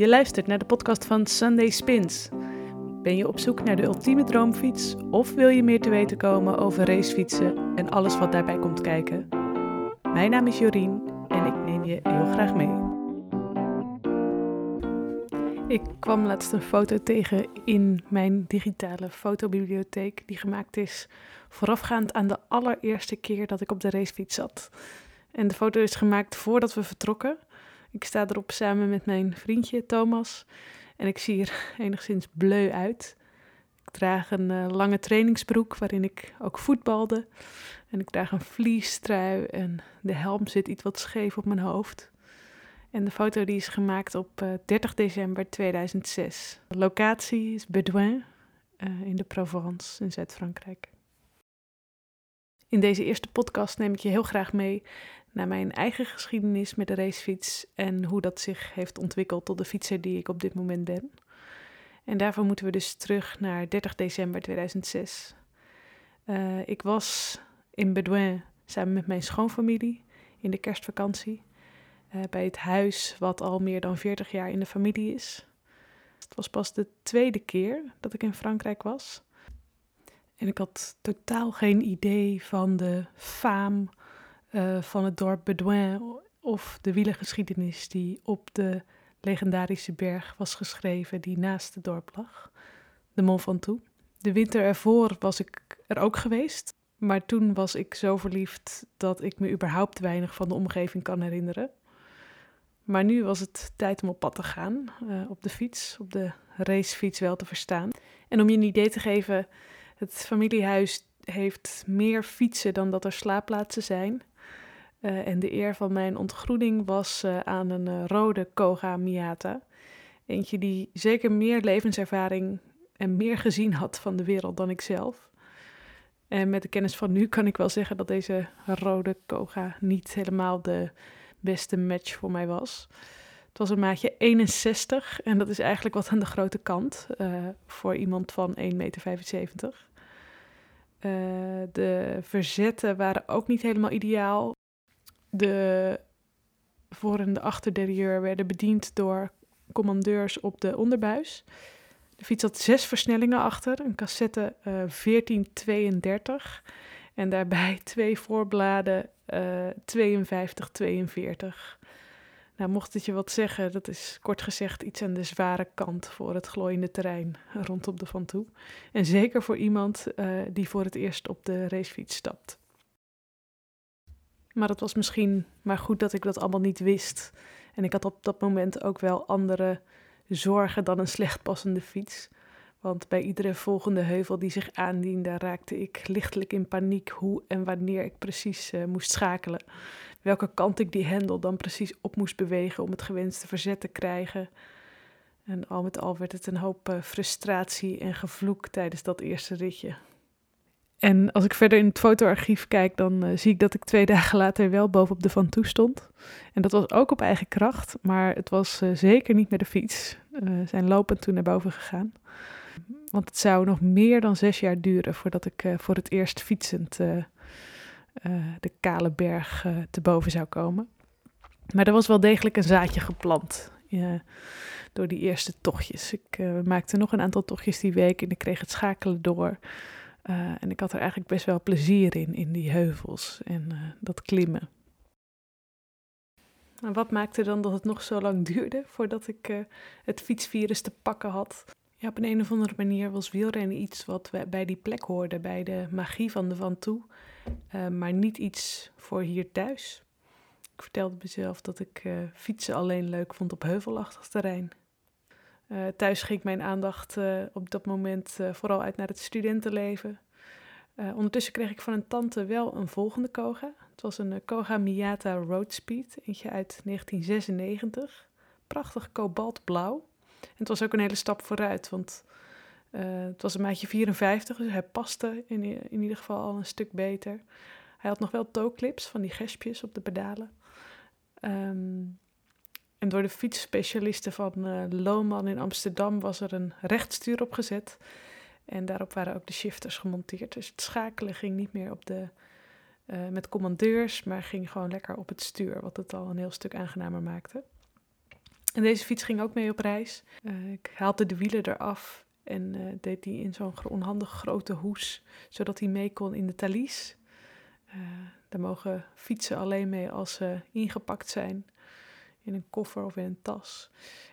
Je luistert naar de podcast van Sunday Spins. Ben je op zoek naar de ultieme droomfiets of wil je meer te weten komen over racefietsen en alles wat daarbij komt kijken? Mijn naam is Jorien en ik neem je heel graag mee. Ik kwam laatst een foto tegen in mijn digitale fotobibliotheek die gemaakt is voorafgaand aan de allereerste keer dat ik op de racefiets zat. En de foto is gemaakt voordat we vertrokken. Ik sta erop samen met mijn vriendje Thomas. En ik zie er enigszins bleu uit. Ik draag een uh, lange trainingsbroek waarin ik ook voetbalde. En ik draag een vliestrui en de helm zit iets wat scheef op mijn hoofd. En de foto die is gemaakt op uh, 30 december 2006. De locatie is Bedouin uh, in de Provence in Zuid-Frankrijk. In deze eerste podcast neem ik je heel graag mee naar mijn eigen geschiedenis met de racefiets en hoe dat zich heeft ontwikkeld tot de fietser die ik op dit moment ben. En daarvoor moeten we dus terug naar 30 december 2006. Uh, eh, ik was in Bedouin samen met mijn schoonfamilie in de kerstvakantie. Uh, bij het huis wat al meer dan 40 jaar in de familie is. Het was pas de tweede keer dat ik in Frankrijk was. En ik had totaal geen idee van de faam uh, van het dorp Bedouin of de wielergeschiedenis die op de legendarische berg was geschreven die naast het dorp lag, de Mont Ventoux. De winter ervoor was ik er ook geweest, maar toen was ik zo verliefd dat ik me überhaupt weinig van de omgeving kan herinneren. Maar nu was het tijd om op pad te gaan, uh, op de fiets, op de racefiets wel te verstaan. En om je een idee te geven, het familiehuis heeft meer fietsen dan dat er slaapplaatsen zijn. Uh, en de eer van mijn ontgroening was uh, aan een uh, rode Koga Miata. Eentje die zeker meer levenservaring en meer gezien had van de wereld dan ik zelf. En met de kennis van nu kan ik wel zeggen dat deze rode Koga niet helemaal de beste match voor mij was. Het was een maatje 61 en dat is eigenlijk wat aan de grote kant voor iemand van 1,75 meter. de verzetten waren ook niet helemaal ideaal. De voor- en de achterderieur werden bediend door commandeurs op de onderbuis. De fiets had zes versnellingen achter, een cassette uh, 1432 en daarbij twee voorbladen uh, 5242. Nou, mocht het je wat zeggen, dat is kort gezegd iets aan de zware kant voor het glooiende terrein rondom de Van Toe. En zeker voor iemand uh, die voor het eerst op de racefiets stapt. Maar het was misschien maar goed dat ik dat allemaal niet wist. En ik had op dat moment ook wel andere zorgen dan een slecht passende fiets. Want bij iedere volgende heuvel die zich aandiende, raakte ik lichtelijk in paniek hoe en wanneer ik precies uh, moest schakelen. Welke kant ik die hendel dan precies op moest bewegen om het gewenste verzet te krijgen. En al met al werd het een hoop uh, frustratie en gevloek tijdens dat eerste ritje. En als ik verder in het fotoarchief kijk, dan uh, zie ik dat ik twee dagen later wel bovenop de Van Toe stond. En dat was ook op eigen kracht, maar het was uh, zeker niet met de fiets. Uh, we zijn lopend toen naar boven gegaan. Want het zou nog meer dan zes jaar duren voordat ik voor het eerst fietsend de kale berg te boven zou komen. Maar er was wel degelijk een zaadje geplant door die eerste tochtjes. Ik maakte nog een aantal tochtjes die week en ik kreeg het schakelen door. Uh, en ik had er eigenlijk best wel plezier in, in die heuvels en uh, dat klimmen. En wat maakte dan dat het nog zo lang duurde voordat ik uh, het fietsvirus te pakken had? Ja, op een, een of andere manier was wielrennen iets wat bij die plek hoorde, bij de magie van de Van Toe, maar niet iets voor hier thuis. Ik vertelde mezelf dat ik fietsen alleen leuk vond op heuvelachtig terrein. Uh, thuis ging mijn aandacht uh, op dat moment uh, vooral uit naar het studentenleven. ondertussen kreeg ik van een tante wel een volgende Koga. Het was een Koga Miata Roadspeed, eentje uit 1996. Prachtig kobaltblauw. En het was ook een hele stap vooruit, want het was een maatje 54, dus hij paste in, in ieder geval al een stuk beter. Hij had nog wel toeclips van die gespjes op de pedalen. Um, en door de fietsspecialisten van uh, in Amsterdam was er een rechtstuur opgezet. En daarop waren ook de shifters gemonteerd. Dus het schakelen ging niet meer op de, uh, met commandeurs, maar ging gewoon lekker op het stuur, wat het al een heel stuk aangenamer maakte. En deze fiets ging ook mee op reis. Uh, ik haalde de wielen eraf en deed die in zo'n onhandig grote hoes, zodat hij mee kon in de talies. Uh, daar mogen fietsen alleen mee als ze ingepakt zijn in een koffer of in een tas.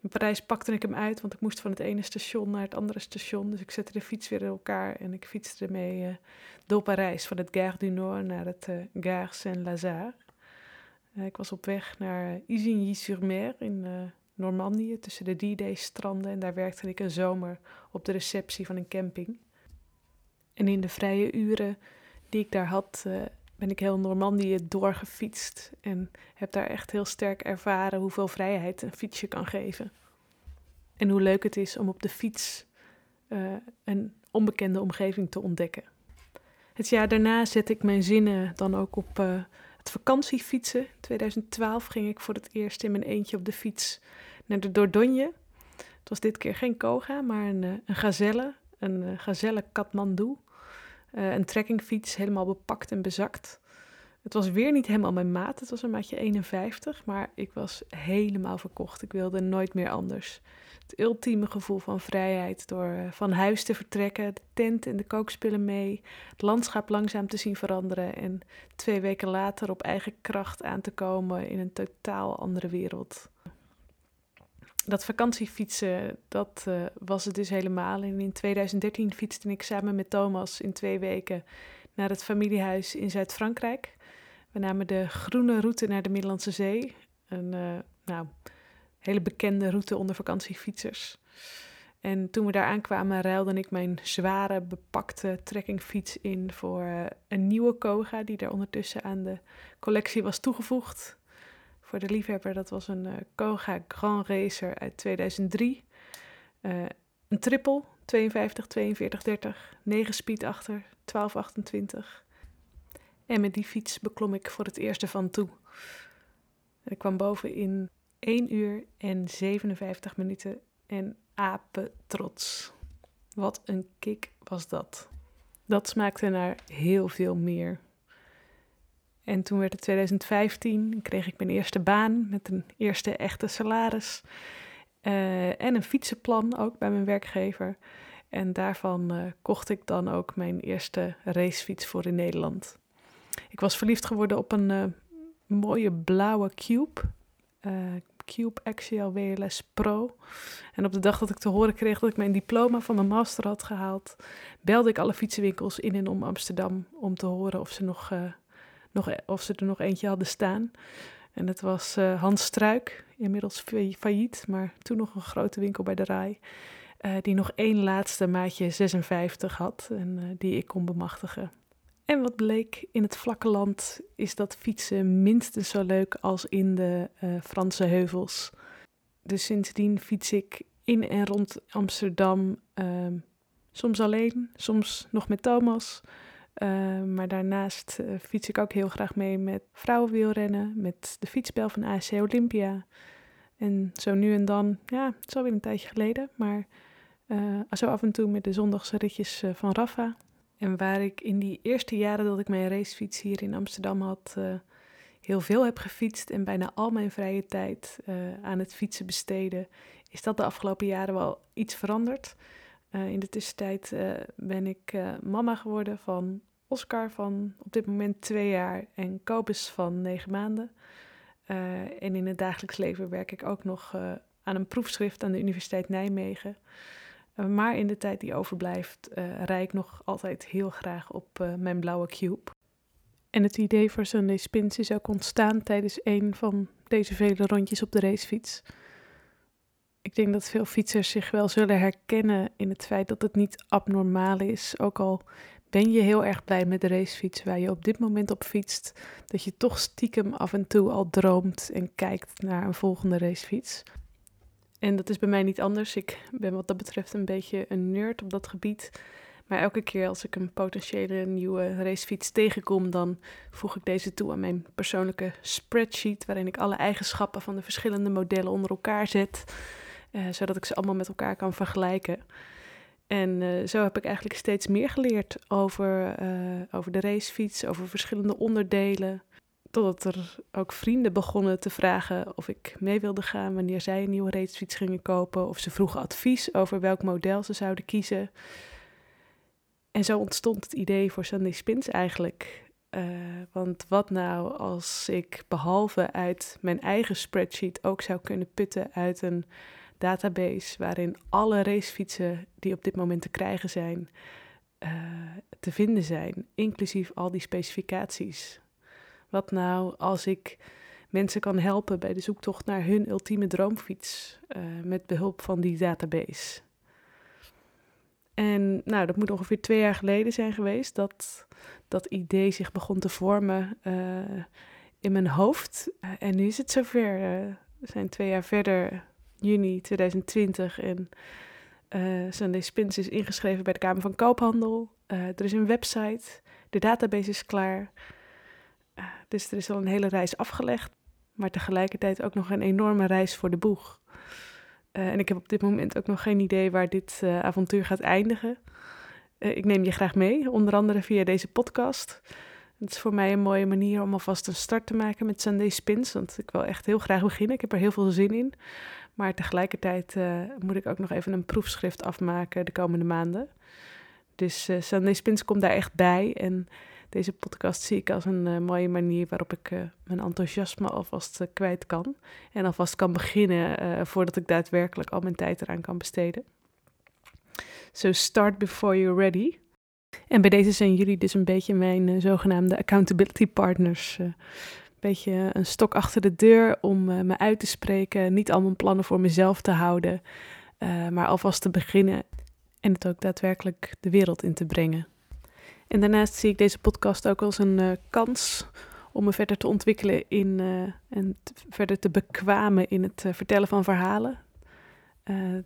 In Parijs pakte ik hem uit, want ik moest van het ene station naar het andere station. Dus ik zette de fiets weer in elkaar en ik fietste ermee uh, door Parijs, van het Gare du Nord naar het uh, Gare Saint-Lazare. Uh, ik was op weg naar Isigny-sur-Mer in Normandië, tussen de D-Day-stranden. En daar werkte ik een zomer op de receptie van een camping. En in de vrije uren die ik daar had, ben ik heel Normandië doorgefietst en heb daar echt heel sterk ervaren hoeveel vrijheid een fietsje kan geven. En hoe leuk het is om op de fiets uh, een onbekende omgeving te ontdekken. Het jaar daarna zet ik mijn zinnen dan ook op uh, het vakantiefietsen. In 2012 ging ik voor het eerst in mijn eentje op de fiets naar de Dordogne. Het was dit keer geen Koga, maar een, uh, een gazelle, een gazelle Kathmandu. Uh, een trekkingfiets, helemaal bepakt en bezakt. Het was weer niet helemaal mijn maat. Het was een maatje 51, maar ik was helemaal verkocht. Ik wilde nooit meer anders. Het ultieme gevoel van vrijheid door uh, van huis te vertrekken, de tent en de kookspullen mee, het landschap langzaam te zien veranderen en twee weken later op eigen kracht aan te komen in een totaal andere wereld dat vakantiefietsen, dat uh, was het dus helemaal. En in 2013 fietste ik samen met Thomas in twee weken naar het familiehuis in Zuid-Frankrijk. We namen de groene route naar de Middellandse Zee. Een uh, nou, hele bekende route onder vakantiefietsers. En toen we daar aankwamen, ruilde ik mijn zware, bepakte trekkingfiets in voor uh, een nieuwe Koga, die er ondertussen aan de collectie was toegevoegd voor de liefhebber. Dat was een uh, Koga Grand Racer uit 2003. Uh, een triple, 52, 42, 30, 9 speed achter, 12, 28. En met die fiets beklom ik voor het eerste van toe. Ik kwam boven in 1 uur en 57 minuten en apen trots. Wat een kick was dat. Dat smaakte naar heel veel meer. En toen werd het 2015, kreeg ik mijn eerste baan met een eerste echte salaris. Uh, en een fietsenplan ook bij mijn werkgever. En daarvan uh, kocht ik dan ook mijn eerste racefiets voor in Nederland. Ik was verliefd geworden op een uh, mooie blauwe Cube. Cube Axial WLS Pro. En op de dag dat ik te horen kreeg dat ik mijn diploma van mijn master had gehaald, belde ik alle fietsenwinkels in en om Amsterdam om te horen of ze nog nog, e-, of ze er nog eentje hadden staan. En het was uh, Hans Struik, inmiddels failliet, maar toen nog een grote winkel bij de Rai. Uh, die nog één laatste maatje 56 had en uh, die ik kon bemachtigen. En wat bleek in het vlakke land is dat fietsen minstens zo leuk als in de Franse heuvels. Dus sindsdien fiets ik in en rond Amsterdam, ehm, soms alleen, soms nog met Thomas. Uh, maar daarnaast uh, fiets ik ook heel graag mee met vrouwenwielrennen, met de fietsbel van AC Olympia. En zo nu en dan, ja, het is alweer een tijdje geleden, maar uh, zo af en toe met de zondagse ritjes van Rafa. En waar ik in die eerste jaren dat ik mijn racefiets hier in Amsterdam had, heel veel heb gefietst en bijna al mijn vrije tijd aan het fietsen besteden, is dat de afgelopen jaren wel iets veranderd. In de tussentijd ben ik mama geworden van Oscar van op dit moment twee jaar en Kobus van negen maanden. en in het dagelijks leven werk ik ook nog aan een proefschrift aan de Universiteit Nijmegen. maar in de tijd die overblijft, rij ik nog altijd heel graag op mijn blauwe cube. En het idee voor Sunday Spins is ook ontstaan tijdens een van deze vele rondjes op de racefiets. Ik denk dat veel fietsers zich wel zullen herkennen in het feit dat het niet abnormaal is. Ook al ben je heel erg blij met de racefiets waar je op dit moment op fietst, dat je toch stiekem af en toe al droomt en kijkt naar een volgende racefiets. En dat is bij mij niet anders. Ik ben wat dat betreft een beetje een nerd op dat gebied. Maar elke keer als ik een potentiële nieuwe racefiets tegenkom, dan voeg ik deze toe aan mijn persoonlijke spreadsheet, waarin ik alle eigenschappen van de verschillende modellen onder elkaar zet. Uh, zodat ik ze allemaal met elkaar kan vergelijken. En uh, zo heb ik eigenlijk steeds meer geleerd over, uh, over de racefiets, over verschillende onderdelen. Totdat er ook vrienden begonnen te vragen of ik mee wilde gaan wanneer zij een nieuwe racefiets gingen kopen. Of ze vroegen advies over welk model ze zouden kiezen. En zo ontstond het idee voor Sunday Spins eigenlijk. Uh, want wat nou als ik behalve uit mijn eigen spreadsheet ook zou kunnen putten uit een database waarin alle racefietsen die op dit moment te krijgen zijn, uh, te vinden zijn, inclusief al die specificaties. Wat nou als ik mensen kan helpen bij de zoektocht naar hun ultieme droomfiets uh, met behulp van die database? En nou, dat moet ongeveer twee jaar geleden zijn geweest dat dat idee zich begon te vormen uh, in mijn hoofd. En nu is het zover. We zijn twee jaar verder, juni 2020. En Sunday Spins is ingeschreven bij de Kamer van Koophandel. er is een website. De database is klaar. dus er is al een hele reis afgelegd. Maar tegelijkertijd ook nog een enorme reis voor de boeg. Uh, en ik heb op dit moment ook nog geen idee waar dit uh, avontuur gaat eindigen. Uh, ik neem je graag mee, onder andere via deze podcast. Het is voor mij een mooie manier om alvast een start te maken met Sunday Spins. Want ik wil echt heel graag beginnen. Ik heb er heel veel zin in. Maar tegelijkertijd moet ik ook nog even een proefschrift afmaken de komende maanden. Dus Sunday Spins komt daar echt bij. En deze podcast zie ik als een uh, mooie manier waarop ik uh, mijn enthousiasme alvast uh, kwijt kan. En alvast kan beginnen voordat ik daadwerkelijk al mijn tijd eraan kan besteden. So start before you're ready. En bij deze zijn jullie dus een beetje mijn zogenaamde accountability partners. Een beetje een stok achter de deur om me uit te spreken, niet al mijn plannen voor mezelf te houden, maar alvast te beginnen en het ook daadwerkelijk de wereld in te brengen. En daarnaast zie ik deze podcast ook als een kans om me verder te ontwikkelen in, en verder te bekwamen in het vertellen van verhalen.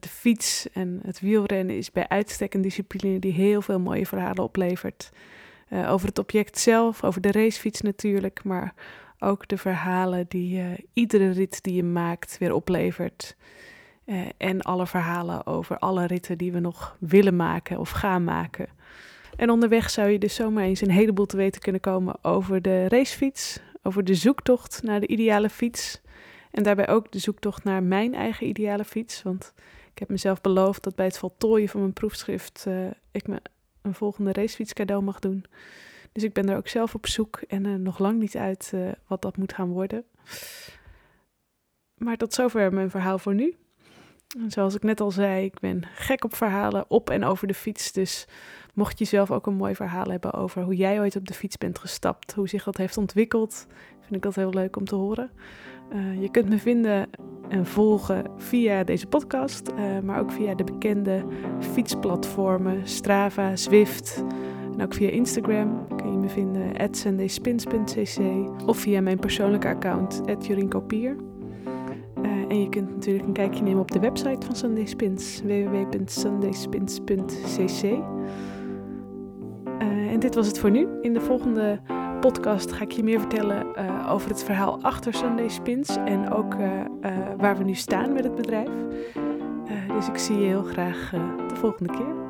De fiets en het wielrennen is bij uitstek een discipline die heel veel mooie verhalen oplevert. over het object zelf, over de racefiets natuurlijk, maar ook de verhalen die iedere rit die je maakt weer oplevert. en alle verhalen over alle ritten die we nog willen maken of gaan maken. En onderweg zou je dus zomaar eens een heleboel te weten kunnen komen over de racefiets, over de zoektocht naar de ideale fiets. En daarbij ook de zoektocht naar mijn eigen ideale fiets. Want ik heb mezelf beloofd dat bij het voltooien van mijn proefschrift uh, ik me een volgende racefiets cadeau mag doen. Dus ik ben er ook zelf op zoek en uh, nog lang niet uit uh, wat dat moet gaan worden. Maar tot zover mijn verhaal voor nu. En zoals ik net al zei, ik ben gek op verhalen op en over de fiets. Dus Mocht je zelf ook een mooi verhaal hebben over hoe jij ooit op de fiets bent gestapt, hoe zich dat heeft ontwikkeld, vind ik dat heel leuk om te horen. Uh, je kunt me vinden en volgen via deze podcast, uh, maar ook via de bekende fietsplatformen Strava, Zwift. En ook via Instagram kun je me vinden sundayspins.cc of via mijn persoonlijke account at Kopier. Uh, en je kunt natuurlijk een kijkje nemen op de website van Sunday Spins, www.sundayspins.cc. En dit was het voor nu. In de volgende podcast ga ik je meer vertellen uh, over het verhaal achter Sunday Spins en ook uh, uh, waar we nu staan met het bedrijf. dus ik zie je heel graag de volgende keer.